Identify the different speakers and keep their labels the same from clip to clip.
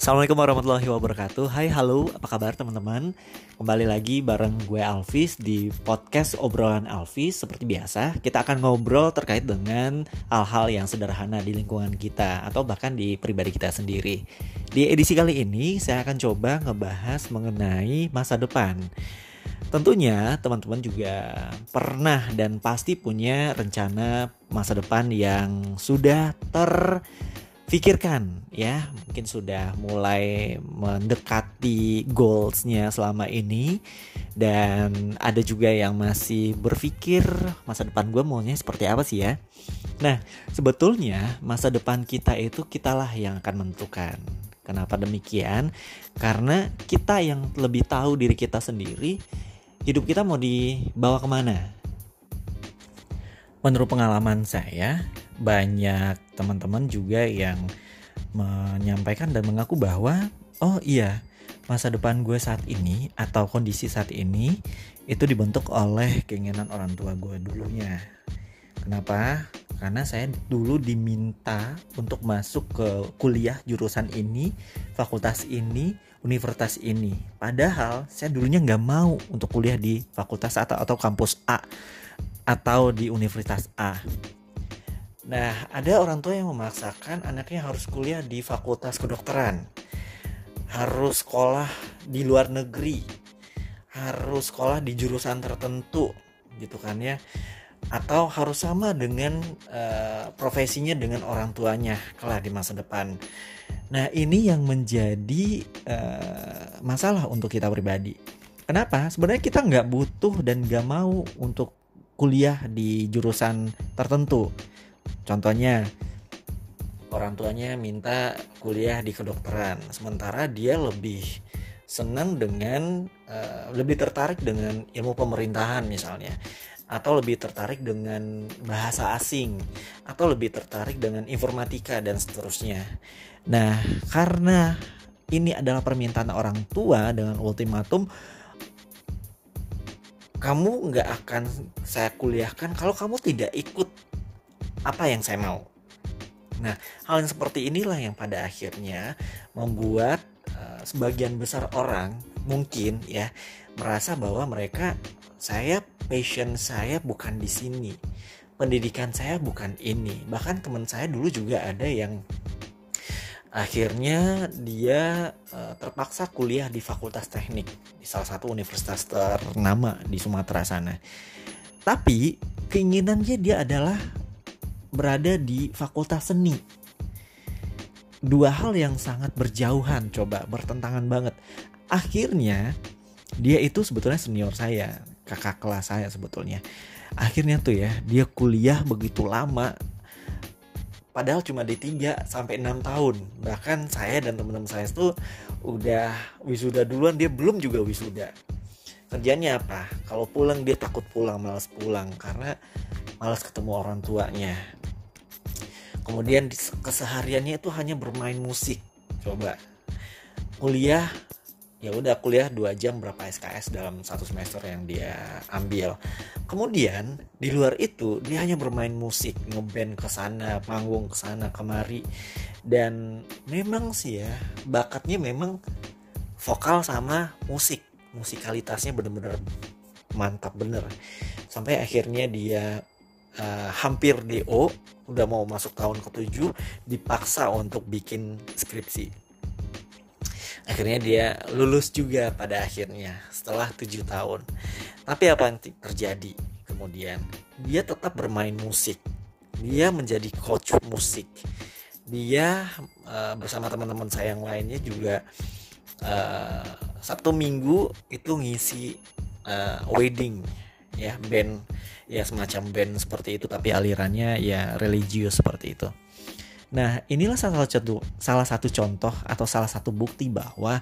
Speaker 1: Assalamualaikum warahmatullahi wabarakatuh. Hai halo. Apa kabar teman-teman? Kembali lagi bareng gue Alvis di podcast obrolan Alvis. Seperti biasa kita akan ngobrol terkait dengan hal-hal yang sederhana di lingkungan kita Atau bahkan di pribadi kita sendiri. Di edisi kali ini saya akan coba ngebahas mengenai masa depan. Tentunya teman-teman juga pernah dan pasti punya rencana masa depan yang sudah ter pikirkan ya. Mungkin sudah mulai mendekati goalsnya selama ini. Dan ada juga yang masih berpikir masa depan gue maunya seperti apa sih ya. Nah sebetulnya masa depan kita itu kitalah yang akan menentukan. Kenapa demikian? Karena kita yang lebih tahu diri kita sendiri hidup kita mau dibawa ke mana? Menurut pengalaman saya banyak teman-teman juga yang menyampaikan dan mengaku bahwa oh iya masa depan gue saat ini atau kondisi saat ini itu dibentuk oleh keinginan orang tua gue dulunya. Kenapa? Karena saya dulu diminta untuk masuk ke kuliah jurusan ini, fakultas ini, universitas ini. Padahal saya dulunya nggak mau untuk kuliah di fakultas atau atau kampus A atau di universitas A. Nah, ada orang tua yang memaksakan anaknya harus kuliah di fakultas kedokteran. Harus sekolah di luar negeri. Harus sekolah di jurusan tertentu gitu kan ya. Atau harus sama dengan uh, profesinya dengan orang tuanya kelak di masa depan. Nah, ini yang menjadi uh, masalah untuk kita pribadi. Kenapa? Sebenarnya kita nggak butuh dan nggak mau untuk kuliah di jurusan tertentu Contohnya orang tuanya minta kuliah di kedokteran, sementara dia lebih senang dengan uh, lebih tertarik dengan ilmu pemerintahan misalnya. Atau lebih tertarik dengan bahasa asing. Atau lebih tertarik dengan informatika dan seterusnya. Nah, karena ini adalah permintaan orang tua dengan ultimatum kamu nggak akan saya kuliahkan kalau kamu tidak ikut apa yang saya mau. Nah, hal yang seperti inilah yang pada akhirnya membuat uh, sebagian besar orang mungkin ya merasa bahwa mereka saya passion saya bukan di sini. Pendidikan saya bukan ini. Bahkan teman saya dulu juga ada yang akhirnya dia uh, terpaksa kuliah di Fakultas Teknik di salah satu universitas ternama di Sumatera sana. Tapi keinginannya dia adalah berada di fakultas seni. Dua hal yang sangat berjauhan coba, bertentangan banget. Akhirnya dia itu sebetulnya senior saya, kakak kelas saya sebetulnya. Akhirnya tuh ya, dia kuliah begitu lama padahal cuma di 3 sampai 6 tahun. Bahkan saya dan teman-teman saya itu udah wisuda duluan, dia belum juga wisuda. Kerjanya apa? Kalau pulang dia takut pulang, malas pulang karena malas ketemu orang tuanya. Kemudian kesehariannya itu hanya bermain musik coba. Kuliah ya udah kuliah dua jam berapa SKS dalam satu semester yang dia ambil. Kemudian di luar itu dia hanya bermain musik ngeband ke sana panggung ke sana kemari. Dan memang sih ya bakatnya memang vokal sama musik. Musikalitasnya bener-bener mantap bener. Sampai akhirnya dia uh, hampir DO udah mau masuk tahun ke-7 dipaksa untuk bikin skripsi. Akhirnya dia lulus juga pada akhirnya setelah tujuh tahun. Tapi apa yang terjadi kemudian? Dia tetap bermain musik. Dia menjadi coach musik. Dia uh, bersama teman-teman saya yang lainnya juga uh, Sabtu Minggu itu ngisi uh, wedding ya band ya semacam band seperti itu tapi alirannya ya religius seperti itu. Nah, inilah salah satu salah satu contoh atau salah satu bukti bahwa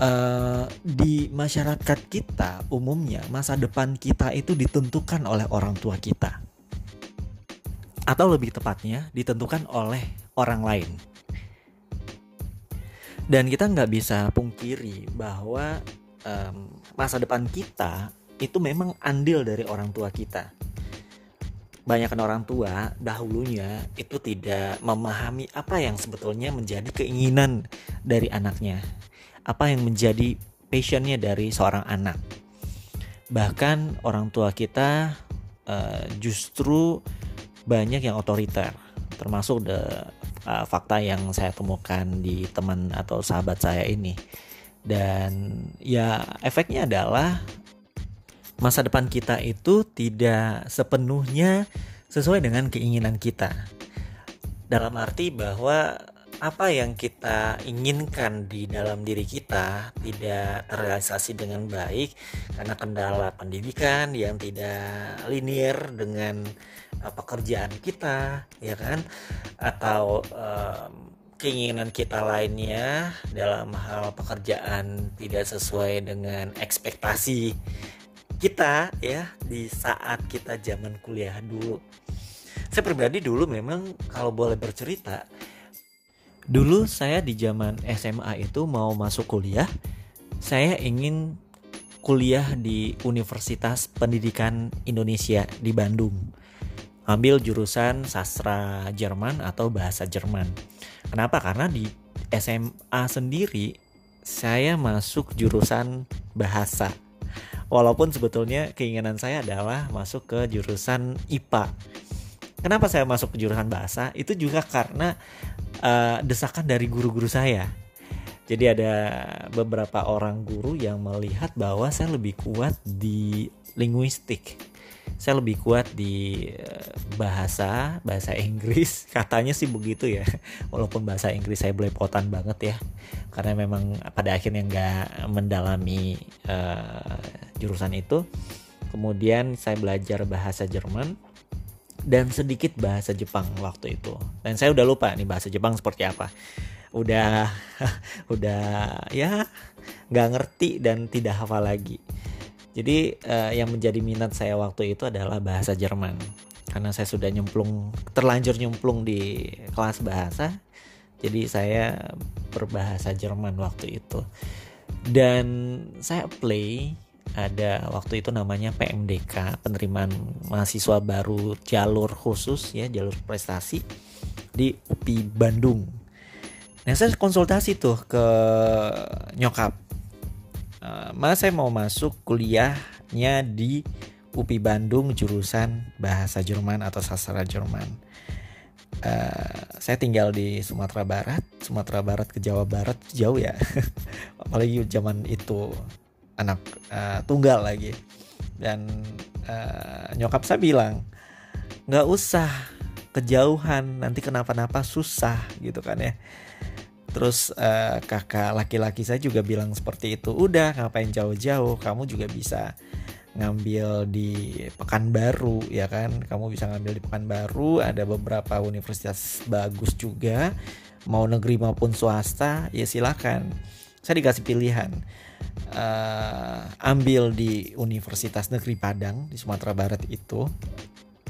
Speaker 1: uh, di masyarakat kita umumnya masa depan kita itu ditentukan oleh orang tua kita. Atau lebih tepatnya ditentukan oleh orang lain. Dan kita nggak bisa pungkiri bahwa um, masa depan kita itu memang andil dari orang tua kita. banyak orang tua dahulunya itu tidak memahami apa yang sebetulnya menjadi keinginan dari anaknya, apa yang menjadi passionnya dari seorang anak. Bahkan orang tua kita uh, justru banyak yang otoriter, termasuk the uh, fakta yang saya temukan di teman atau sahabat saya ini. Dan ya efeknya adalah masa depan kita itu tidak sepenuhnya sesuai dengan keinginan kita. Dalam arti bahwa apa yang kita inginkan di dalam diri kita tidak terrealisasi dengan baik karena kendala pendidikan yang tidak linear dengan uh, pekerjaan kita, ya kan? Atau um, keinginan kita lainnya dalam hal pekerjaan tidak sesuai dengan ekspektasi kita ya di saat kita zaman kuliah dulu. Saya pribadi dulu memang kalau boleh bercerita, dulu saya di zaman SMA itu mau masuk kuliah, saya ingin kuliah di Universitas Pendidikan Indonesia di Bandung. Ambil jurusan sastra Jerman atau bahasa Jerman. Kenapa? Karena di SMA sendiri saya masuk jurusan bahasa Walaupun sebetulnya keinginan saya adalah masuk ke jurusan IPA. Kenapa saya masuk ke jurusan bahasa? Itu juga karena uh, desakan dari guru-guru saya. Jadi ada beberapa orang guru yang melihat bahwa saya lebih kuat di linguistik saya lebih kuat di eh, bahasa bahasa Inggris. Katanya sih begitu ya. Walaupun bahasa Inggris saya belepotan banget ya. Karena memang pada akhirnya nggak mendalami uh, jurusan itu. Kemudian saya belajar bahasa Jerman dan sedikit bahasa Jepang waktu itu. Dan saya udah lupa nih bahasa Jepang seperti apa. Udah udah ya nggak ngerti dan tidak hafal lagi jadi uh, yang menjadi minat saya waktu itu adalah bahasa Jerman. Karena saya sudah nyemplung terlanjur nyemplung di kelas bahasa. Jadi saya berbahasa Jerman waktu itu. Dan saya play ada waktu itu namanya PMDK, penerimaan mahasiswa baru jalur khusus ya, jalur prestasi di UPI Bandung. Nah, saya konsultasi tuh ke nyokap mas saya mau masuk kuliahnya di UPI Bandung jurusan bahasa Jerman atau sastra Jerman. Uh, saya tinggal di Sumatera Barat, Sumatera Barat ke Jawa Barat jauh ya, apalagi zaman itu anak uh, tunggal lagi. Dan uh, nyokap saya bilang nggak usah kejauhan, nanti kenapa-napa susah gitu kan ya Terus uh, kakak laki-laki saya juga bilang seperti itu. Udah ngapain jauh-jauh, kamu juga bisa ngambil di Pekanbaru ya kan. Kamu bisa ngambil di Pekanbaru, ada beberapa universitas bagus juga. Mau negeri maupun swasta, ya silakan. Saya dikasih pilihan. Uh, ambil di Universitas Negeri Padang di Sumatera Barat itu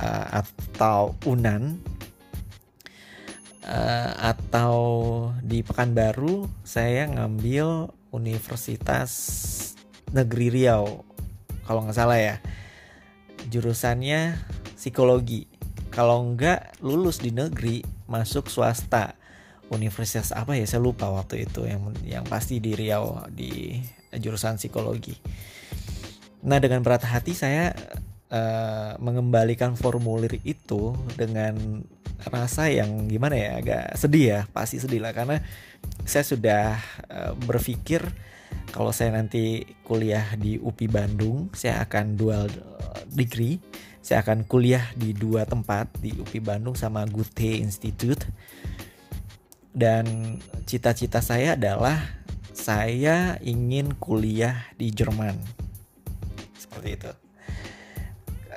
Speaker 1: uh, atau Unan uh, atau di Pekanbaru saya ngambil Universitas Negeri Riau kalau nggak salah ya. Jurusannya psikologi. Kalau nggak lulus di negeri masuk swasta. Universitas apa ya? Saya lupa waktu itu. Yang yang pasti di Riau di jurusan psikologi. Nah dengan berat hati saya uh, mengembalikan formulir itu dengan rasa yang gimana ya agak sedih ya pasti sedih lah. Karena saya sudah uh, berpikir kalau saya nanti kuliah di UPI Bandung saya akan dual degree. Saya akan kuliah di dua tempat di UPI Bandung sama Gute Institute. Dan cita-cita saya adalah saya ingin kuliah di Jerman. Seperti itu.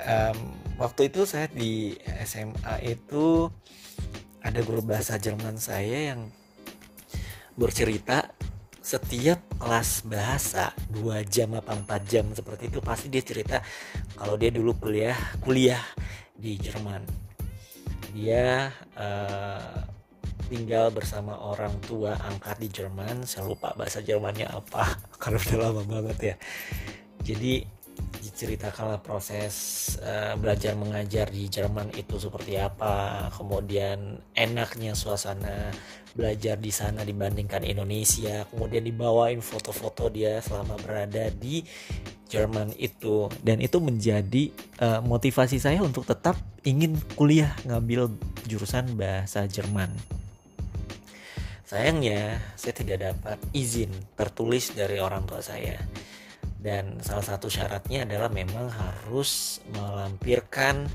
Speaker 1: Um, waktu itu saya di SMA itu ada guru bahasa Jerman saya yang bercerita setiap kelas bahasa dua jam apa empat jam seperti itu. Pasti dia cerita kalau dia dulu kuliah kuliah di Jerman. Dia uh, tinggal bersama orang tua angkat di Jerman. Saya lupa bahasa Jermannya apa karena udah lama banget ya. Jadi diceritakanlah proses uh, belajar mengajar di Jerman itu seperti apa, kemudian enaknya suasana belajar di sana dibandingkan Indonesia, kemudian dibawain foto-foto dia selama berada di Jerman itu, dan itu menjadi uh, motivasi saya untuk tetap ingin kuliah ngambil jurusan bahasa Jerman. Sayangnya, saya tidak dapat izin tertulis dari orang tua saya dan salah satu syaratnya adalah memang harus melampirkan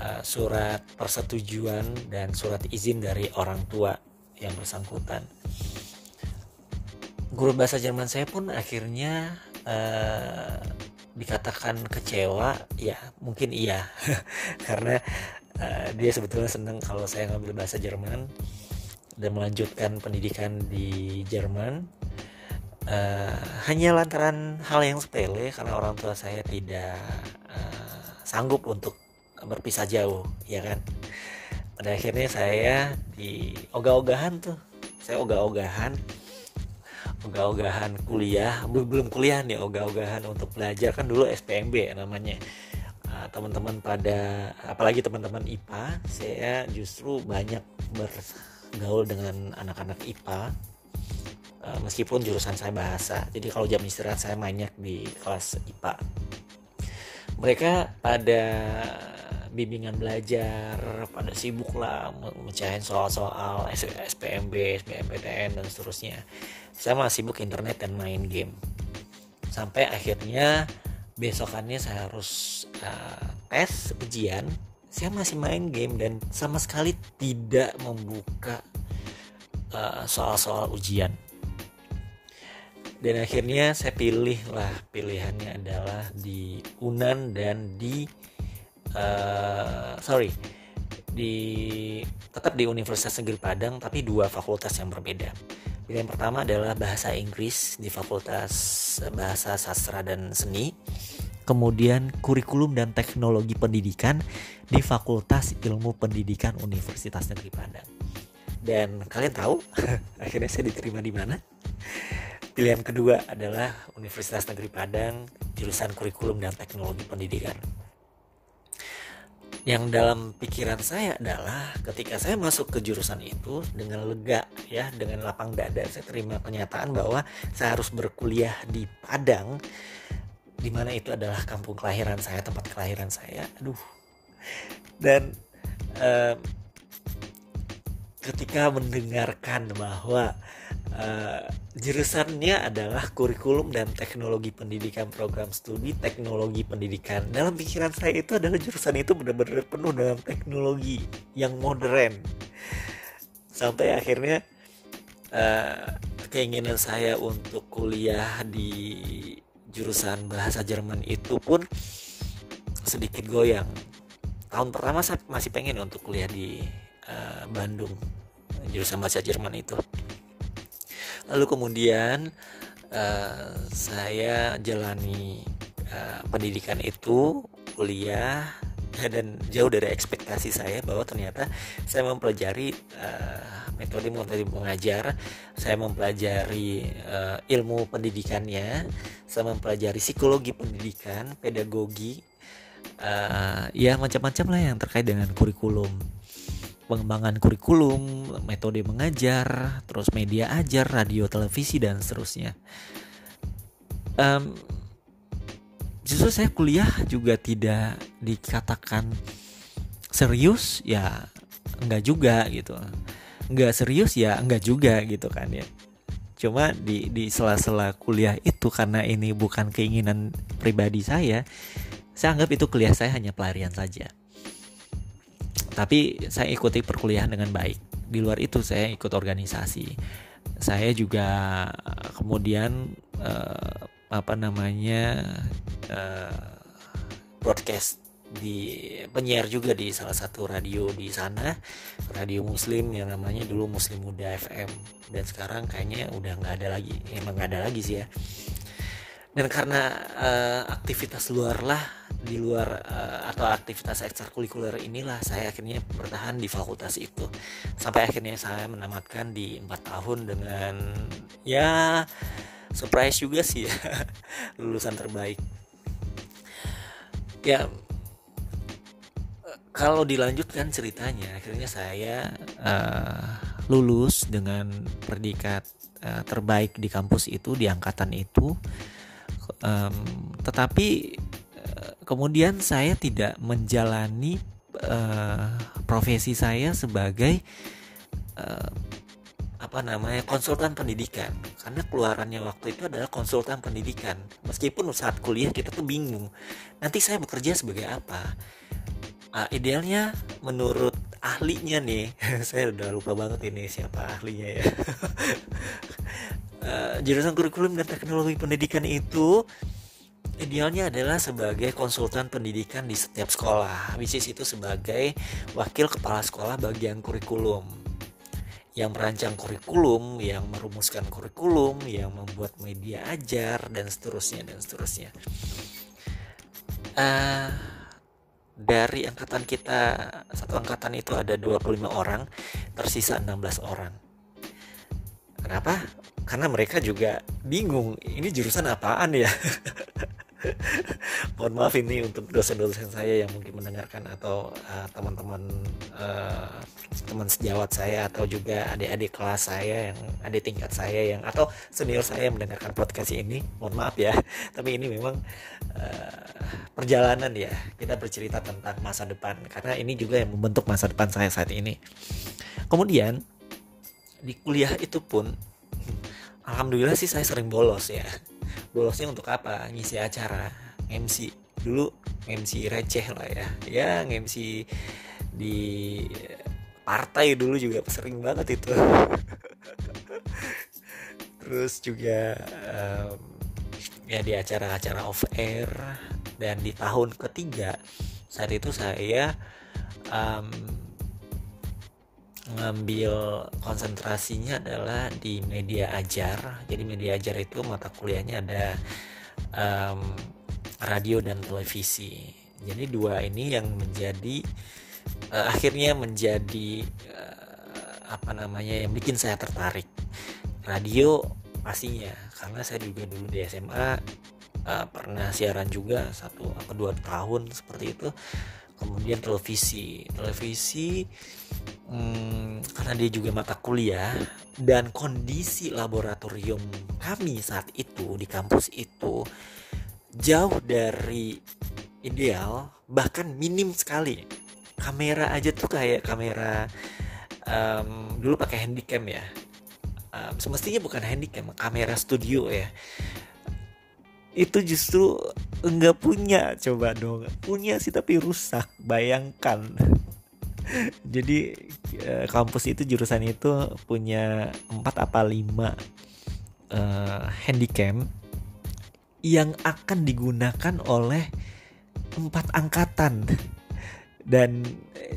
Speaker 1: uh, surat persetujuan dan surat izin dari orang tua yang bersangkutan. Guru bahasa Jerman saya pun akhirnya uh, dikatakan kecewa, ya mungkin iya, karena uh, dia sebetulnya senang kalau saya ngambil bahasa Jerman dan melanjutkan pendidikan di Jerman uh, hanya lantaran hal yang sepele karena orang tua saya tidak uh, sanggup untuk berpisah jauh ya kan? Pada akhirnya saya di ogah-ogahan tuh. Saya ogah-ogahan ogah-ogahan kuliah. Belum kuliah nih ogah-ogahan untuk belajar. Kan dulu SPMB namanya. Uh, teman-teman pada apalagi teman-teman IPA saya justru banyak bergaul dengan anak-anak IPA Eh, meskipun jurusan saya bahasa jadi kalau jam istirahat saya banyak di kelas IPA mereka pada bimbingan belajar pada sibuk lah mecahin soal-soal SPMB, SBMPTN dan seterusnya. Saya masih sibuk internet dan main game. Sampai akhirnya besokannya saya harus uh, tes ujian. Saya masih main game dan sama sekali tidak membuka eh, soal-soal uh, ujian dan akhirnya saya pilih lah pilihannya adalah di Unan dan di uh, sorry di tetap di Universitas Negeri Padang tapi dua fakultas yang berbeda. Pilihan pertama adalah bahasa Inggris di Fakultas Bahasa Sastra dan Seni. Kemudian kurikulum dan teknologi pendidikan di Fakultas Ilmu Pendidikan Universitas Negeri Padang. Dan kalian tahu akhirnya saya diterima di mana Pilihan kedua adalah Universitas Negeri Padang, jurusan kurikulum dan teknologi pendidikan. Yang dalam pikiran saya adalah ketika saya masuk ke jurusan itu dengan lega ya, dengan lapang dada saya terima kenyataan bahwa saya harus berkuliah di Padang di mana itu adalah kampung kelahiran saya, tempat kelahiran saya. Aduh. Dan uh, ketika mendengarkan bahwa uh, jurusannya adalah kurikulum dan teknologi pendidikan program studi teknologi pendidikan. Dalam pikiran saya itu adalah jurusan itu benar-benar penuh dengan teknologi yang modern. Sampai akhirnya uh, keinginan saya untuk kuliah di jurusan bahasa Jerman itu pun sedikit goyang. Tahun pertama saya masih pengen untuk kuliah di uh, Bandung jurusan bahasa Jerman itu. Lalu kemudian uh, saya jalani uh, pendidikan itu kuliah dan jauh dari ekspektasi saya bahwa ternyata saya mempelajari uh, metode metode mengajar, saya mempelajari uh, ilmu pendidikannya, saya mempelajari psikologi pendidikan, pedagogi, uh, ya macam-macam lah yang terkait dengan kurikulum pengembangan kurikulum, metode mengajar, terus media ajar, radio, televisi dan seterusnya. Um, justru saya kuliah juga tidak dikatakan serius, ya enggak juga gitu. Enggak serius ya enggak juga gitu kan ya. Cuma di di sela-sela kuliah itu karena ini bukan keinginan pribadi saya, saya anggap itu kuliah saya hanya pelarian saja tapi saya ikuti perkuliahan dengan baik. Di luar itu saya ikut organisasi. Saya juga kemudian uh, apa namanya uh, broadcast di penyiar juga di salah satu radio di sana radio muslim yang namanya dulu muslim muda FM dan sekarang kayaknya udah nggak ada lagi. Emang nggak ada lagi sih ya. Dan karena uh, aktivitas luar lah di luar uh, atau aktivitas ekstrakurikuler inilah saya akhirnya bertahan di fakultas itu. Sampai akhirnya saya menamatkan di empat tahun dengan ya surprise juga sih ya lulusan terbaik. Ya kalau dilanjutkan ceritanya akhirnya saya uh, lulus dengan predikat uh, terbaik di kampus itu di angkatan itu. Um, tetapi kemudian saya tidak menjalani uh, profesi saya sebagai uh, apa namanya konsultan pendidikan. Karena keluarannya waktu itu adalah konsultan pendidikan. Meskipun saat kuliah kita tuh bingung nanti saya bekerja sebagai apa? Uh, idealnya menurut ahlinya nih saya udah lupa banget ini siapa ahlinya ya. Uh, jurusan kurikulum dan teknologi pendidikan itu idealnya adalah sebagai konsultan pendidikan di setiap sekolah which is itu sebagai wakil kepala sekolah bagian kurikulum. Yang merancang kurikulum, yang merumuskan kurikulum, yang membuat media ajar dan seterusnya dan seterusnya. Uh, dari angkatan kita satu angkatan itu ada 25 orang tersisa 16 orang. Kenapa? Karena mereka juga bingung ini jurusan apaan ya mohon maaf ini untuk dosen-dosen saya yang mungkin mendengarkan atau uh, teman-teman uh, teman sejawat saya atau juga adik-adik kelas saya yang adik tingkat saya yang atau senior saya yang mendengarkan podcast ini. Mohon maaf ya. Tapi ini memang uh, perjalanan ya. Kita bercerita tentang masa depan. Karena ini juga yang membentuk masa depan saya saat ini. Kemudian di kuliah itu pun alhamdulillah sih saya sering bolos ya bolosnya untuk apa? Ngisi acara MC dulu MC receh lah ya. Ya MC di partai dulu juga sering banget itu. Terus juga um, ya di acara-acara off air. Dan di tahun ketiga saat itu saya um, ngambil konsentrasinya adalah di media ajar. Jadi media ajar itu mata kuliahnya ada um, radio dan televisi. Jadi dua ini yang menjadi uh, akhirnya menjadi uh, apa namanya yang bikin saya tertarik. Radio pastinya karena saya juga dulu di SMA uh, pernah siaran juga satu atau dua tahun seperti itu. Kemudian televisi. Televisi hmm, karena dia juga mata kuliah dan kondisi laboratorium kami saat itu di kampus itu jauh dari ideal bahkan minim sekali. Kamera aja tuh kayak kamera um, dulu pakai handycam ya. Um, semestinya bukan handycam kamera studio ya. Itu justru enggak punya coba dong. Punya sih tapi rusak bayangkan jadi eh, kampus itu jurusan itu punya empat apa lima uh, handycam yang akan digunakan oleh empat angkatan. Dan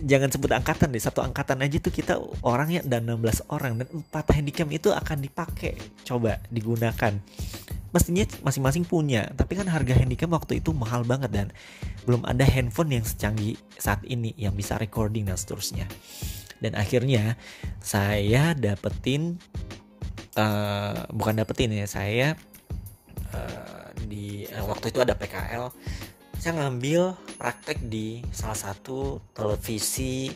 Speaker 1: jangan sebut angkatan deh satu angkatan aja tuh kita orangnya dan 16 orang dan empat handycam itu akan dipakai coba digunakan mestinya masing-masing punya. Tapi kan harga handycam waktu itu mahal banget dan belum ada handphone yang secanggih saat ini yang bisa recording dan seterusnya. Dan akhirnya saya dapetin uh, bukan dapetin ya saya uh, di uh, waktu itu ada PKL saya ngambil praktek di salah satu televisi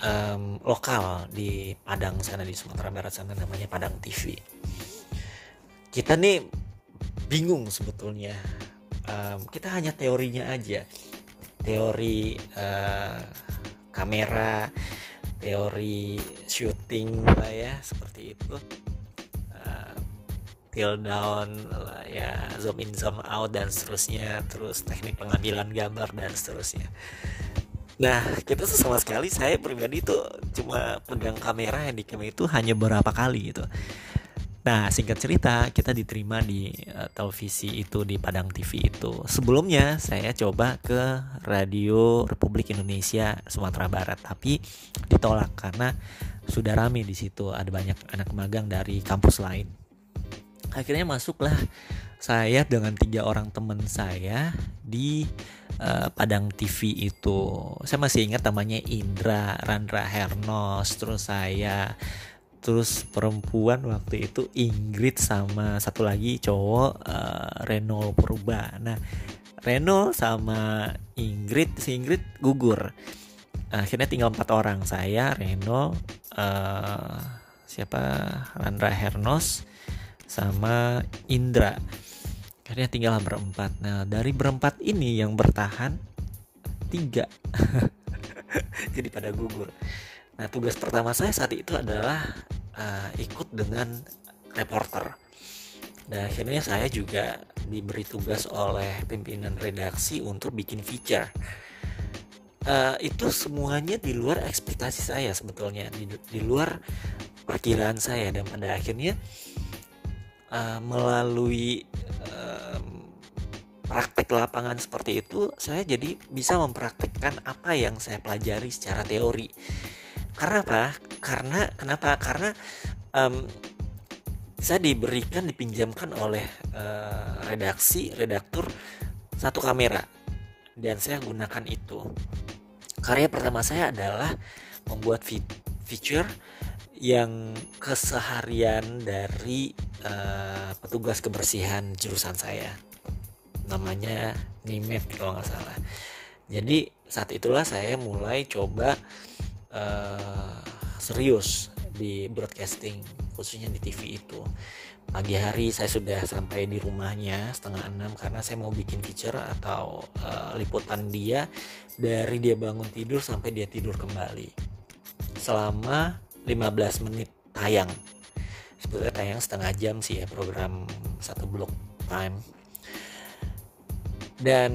Speaker 1: um, lokal di Padang sana di Sumatera Barat sana namanya Padang TV kita nih bingung sebetulnya. Um, kita hanya teorinya aja. Teori uh, kamera teori shooting lah ya seperti itu. Peel down ya zoom in zoom out dan seterusnya. Terus teknik pengambilan gambar dan seterusnya. Nah kita tuh sama sekali saya pribadi tuh cuma pegang kamera yang di kamera itu hanya beberapa kali gitu Nah, singkat cerita, kita diterima di uh, televisi itu di Padang TV itu. Sebelumnya saya coba ke Radio Republik Indonesia Sumatera Barat, tapi ditolak karena sudah rame di situ. Ada banyak anak magang dari kampus lain akhirnya masuklah saya dengan tiga orang teman saya di uh, Padang TV itu saya masih ingat namanya Indra Randra Hernos terus saya terus perempuan waktu itu Ingrid sama satu lagi cowok uh, Reno Purba. Nah Reno sama Ingrid si Ingrid gugur. Akhirnya tinggal empat orang saya Reno uh, siapa? Randra Hernos sama Indra. Akhirnya tinggal berempat. Nah dari berempat ini yang bertahan tiga. Jadi pada gugur. Nah tugas pertama saya saat itu adalah uh, ikut dengan reporter dan akhirnya saya juga diberi tugas oleh pimpinan redaksi untuk bikin feature. Uh, itu semuanya di luar ekspektasi saya sebetulnya, di, di luar perkiraan saya dan pada akhirnya uh, melalui uh, praktek lapangan seperti itu saya jadi bisa mempraktekkan apa yang saya pelajari secara teori. Karena apa? Karena kenapa? Karena um, saya diberikan dipinjamkan oleh uh, redaksi redaktur satu kamera dan saya gunakan itu karya pertama saya adalah membuat feature yang keseharian dari uh, petugas kebersihan jurusan saya namanya Nimet kalau nggak salah jadi saat itulah saya mulai coba uh, serius di broadcasting khususnya di TV itu. Pagi hari saya sudah sampai di rumahnya setengah enam karena saya mau bikin feature atau uh, liputan dia dari dia bangun tidur sampai dia tidur kembali. Selama 15 menit tayang. Sebetulnya tayang setengah jam sih ya program satu blok time. Dan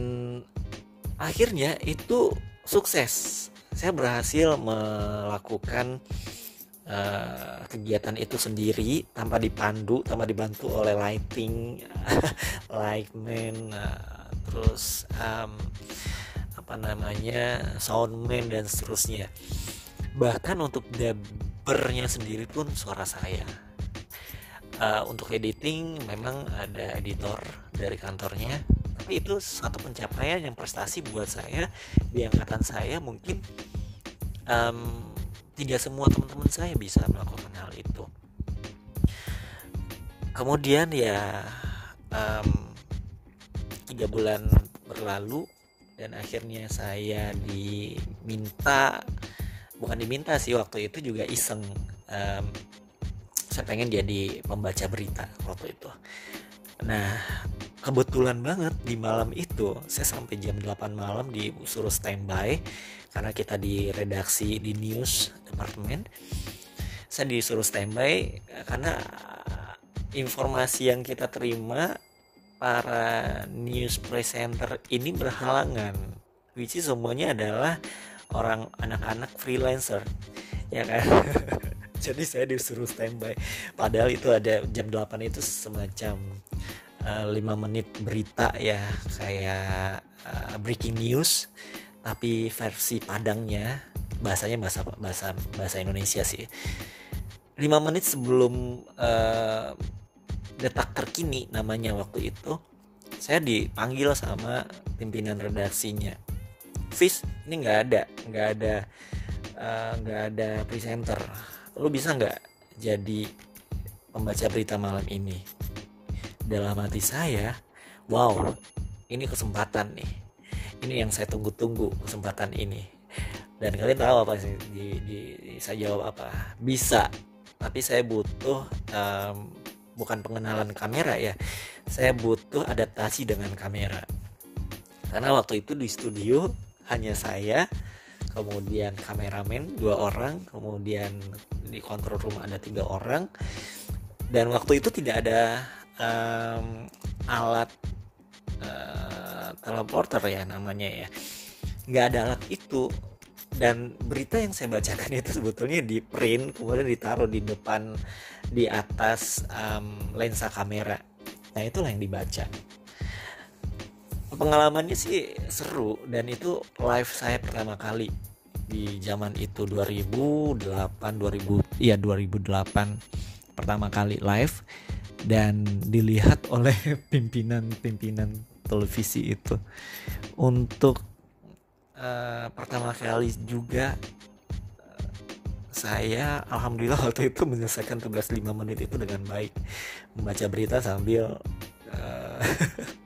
Speaker 1: akhirnya itu sukses saya berhasil melakukan uh, kegiatan itu sendiri tanpa dipandu tanpa dibantu oleh lighting lightman uh, terus um, apa namanya soundman dan seterusnya. Bahkan untuk dubbernya sendiri pun suara saya. Uh, untuk editing memang ada editor dari kantornya tapi itu satu pencapaian yang prestasi buat saya. Di angkatan saya mungkin um, tidak semua teman-teman saya bisa melakukan hal itu. Kemudian ya um, tiga bulan berlalu dan akhirnya saya diminta bukan diminta sih waktu itu juga iseng. Um, saya pengen jadi pembaca berita waktu itu. Nah kebetulan banget di malam itu saya sampai jam 8 malam disuruh standby karena kita di redaksi di news departemen. Saya disuruh standby karena informasi yang kita terima para news presenter ini berhalangan which is semuanya adalah orang anak-anak freelancer ya kan? Jadi saya disuruh standby. Padahal itu ada jam 8 itu semacam eh, 5 menit berita ya kayak uh, breaking news tapi versi Padangnya bahasanya bahasa bahasa bahasa Indonesia sih. 5 menit sebelum uh, detak terkini namanya waktu itu saya dipanggil sama pimpinan redaksinya. Fis ini nggak ada nggak ada nggak uh, ada presenter. Lu bisa nggak jadi pembaca berita malam ini dalam hati saya wow ini kesempatan nih. Ini yang saya tunggu-tunggu kesempatan ini. Dan kalian tahu apa sih di, di, saya jawab apa? Bisa. Tapi saya butuh um, bukan pengenalan kamera ya. Saya butuh adaptasi dengan kamera. Karena waktu itu di studio hanya saya kemudian kameramen dua orang kemudian di kontrol rumah ada tiga orang. Dan waktu itu tidak ada um, alat uh, teleporter ya namanya ya. Nggak ada alat itu. Dan berita yang saya bacakan itu sebetulnya di print kemudian ditaruh di depan di atas um, lensa kamera. Nah itulah yang dibaca. Pengalamannya sih seru dan itu live saya pertama kali di zaman itu 2008 2000 iya 2008 pertama kali live dan dilihat oleh pimpinan-pimpinan televisi itu. Untuk uh, pertama kali juga uh, saya alhamdulillah waktu itu menyelesaikan tugas 5 menit itu dengan baik. Membaca berita sambil uh,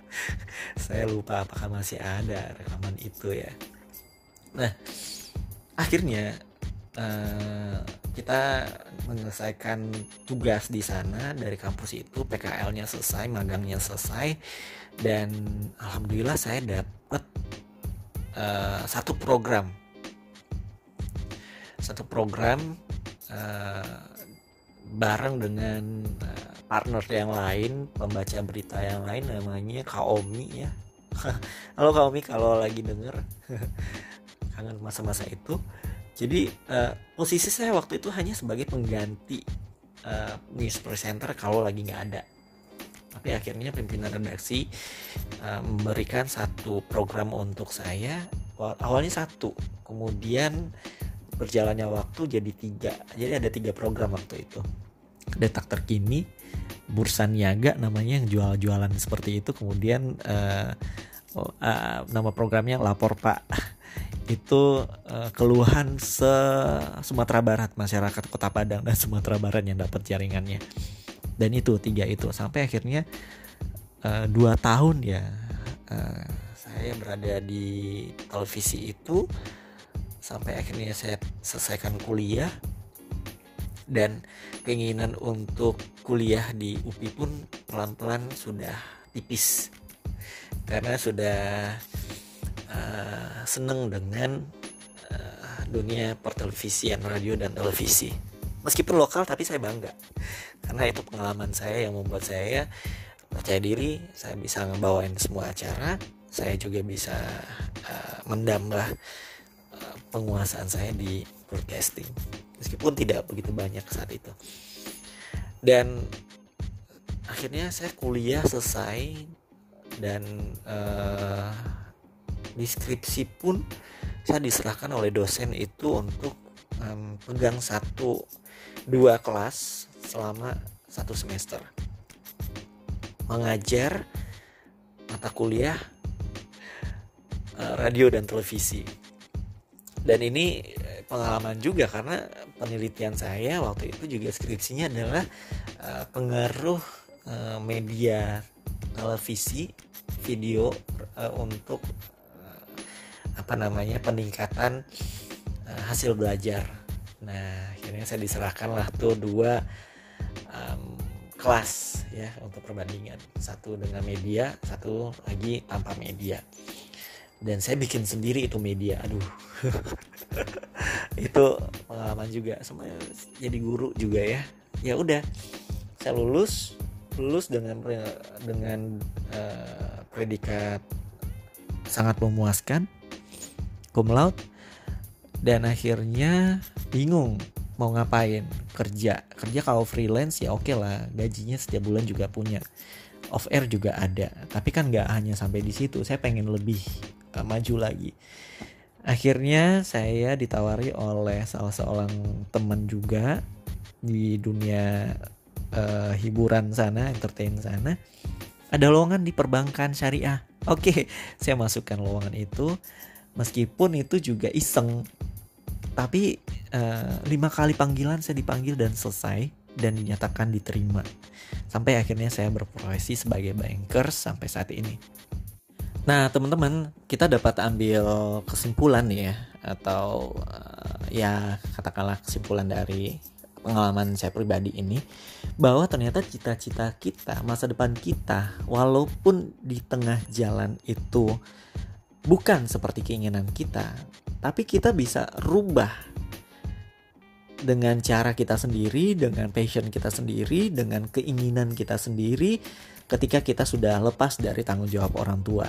Speaker 1: saya lupa apakah masih ada rekaman itu ya. Nah akhirnya uh, kita menyelesaikan tugas di sana dari kampus itu PKL-nya selesai magangnya selesai dan alhamdulillah saya dapat uh, satu program. Satu program uh, bareng dengan uh, partner yang lain pembaca berita yang lain namanya Kaomi ya. Halo Kaomi kalau lagi denger kangen masa-masa itu jadi uh, posisi saya waktu itu hanya sebagai pengganti uh, news presenter kalau lagi nggak ada. Tapi akhirnya pimpinan redaksi uh, memberikan satu program untuk saya awalnya satu kemudian berjalannya waktu jadi tiga. Jadi ada tiga program waktu itu. Detak terkini bursa niaga namanya yang jual-jualan seperti itu kemudian uh, uh, nama programnya lapor pak itu uh, keluhan se Sumatera Barat masyarakat Kota Padang dan Sumatera Barat yang dapat jaringannya. Dan itu tiga itu. Sampai akhirnya uh, dua tahun ya uh, saya berada di televisi itu. Sampai akhirnya saya selesaikan kuliah. Dan keinginan untuk kuliah di UPI pun pelan-pelan sudah tipis. Karena sudah uh, seneng dengan uh, dunia pertelevisian radio dan televisi. Meskipun lokal tapi saya bangga. Karena itu pengalaman saya yang membuat saya percaya diri saya bisa ngebawain semua acara saya juga bisa uh, mendambah uh, penguasaan saya di broadcasting. Meskipun tidak begitu banyak saat itu. Dan akhirnya saya kuliah selesai dan uh, deskripsi pun saya diserahkan oleh dosen itu untuk um, pegang satu dua kelas selama satu semester. Mengajar mata kuliah uh, radio dan televisi. Dan ini pengalaman juga karena penelitian saya waktu itu juga skripsinya adalah uh, pengaruh uh, media televisi video untuk apa namanya peningkatan uh, hasil belajar. Nah akhirnya saya diserahkan lah tuh dua um, kelas ya untuk perbandingan. Satu dengan media satu lagi tanpa media. Dan saya bikin sendiri itu media aduh. Itu pengalaman juga. Sama jadi guru juga ya. Ya udah saya lulus lulus dengan dengan uh, predikat sangat memuaskan cum laude. Dan akhirnya bingung mau ngapain. Kerja. Kerja kalau freelance ya oke okay lah. Gajinya setiap bulan juga punya. Off air juga ada. Tapi kan nggak hanya sampai di situ. Saya pengen lebih uh, maju lagi. Akhirnya saya ditawari oleh salah seorang teman juga di dunia uh, hiburan sana entertain sana. Ada lowongan di perbankan syariah. Oke saya masukkan lowongan itu meskipun itu juga iseng. Tapi uh, lima kali panggilan saya dipanggil dan selesai dan dinyatakan diterima. Sampai akhirnya saya berprofesi sebagai banker sampai saat ini. Nah, teman-teman, kita dapat ambil kesimpulan ya atau uh, ya katakanlah kesimpulan dari pengalaman saya pribadi ini bahwa ternyata cita-cita kita, masa depan kita walaupun di tengah jalan itu bukan seperti keinginan kita, tapi kita bisa rubah dengan cara kita sendiri, dengan passion kita sendiri, dengan keinginan kita sendiri ketika kita sudah lepas dari tanggung jawab orang tua.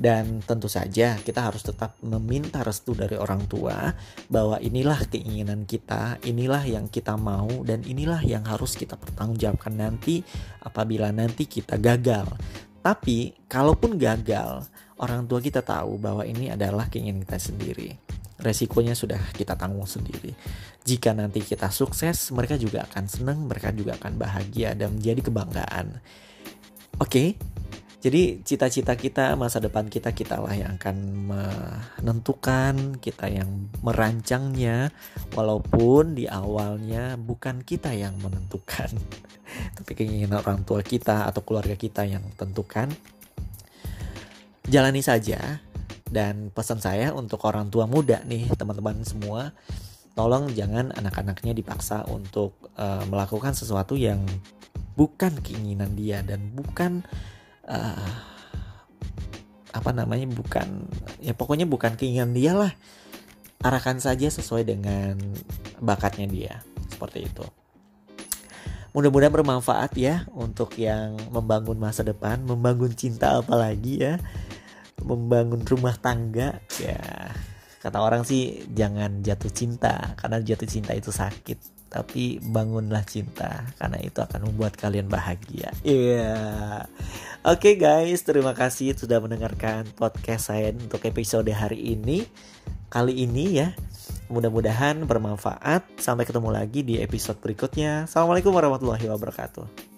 Speaker 1: Dan tentu saja kita harus tetap meminta restu dari orang tua bahwa inilah keinginan kita, inilah yang kita mau dan inilah yang harus kita pertanggungjawabkan nanti apabila nanti kita gagal. Tapi kalaupun gagal, orang tua kita tahu bahwa ini adalah keinginan kita sendiri. Resikonya sudah kita tanggung sendiri. Jika nanti kita sukses, mereka juga akan senang, mereka juga akan bahagia dan menjadi kebanggaan. Oke, okay? Jadi cita-cita kita, masa depan kita, kita lah yang akan menentukan, kita yang merancangnya, walaupun di awalnya bukan kita yang menentukan, tapi keinginan orang tua kita atau keluarga kita yang tentukan. Jalani saja dan pesan saya untuk orang tua muda nih teman-teman semua tolong jangan anak-anaknya dipaksa untuk uh, melakukan sesuatu yang bukan keinginan dia dan bukan uh, apa namanya bukan ya pokoknya bukan keinginan dia lah. Arahkan saja sesuai dengan bakatnya dia seperti itu. Mudah-mudahan bermanfaat ya untuk yang membangun masa depan membangun cinta apalagi ya membangun rumah tangga ya kata orang sih jangan jatuh cinta karena jatuh cinta itu sakit tapi bangunlah cinta karena itu akan membuat kalian bahagia. Iya. Yeah. Oke okay guys, terima kasih sudah mendengarkan podcast saya untuk episode hari ini. Kali ini ya. Mudah-mudahan bermanfaat. Sampai ketemu lagi di episode berikutnya. Assalamualaikum warahmatullahi wabarakatuh.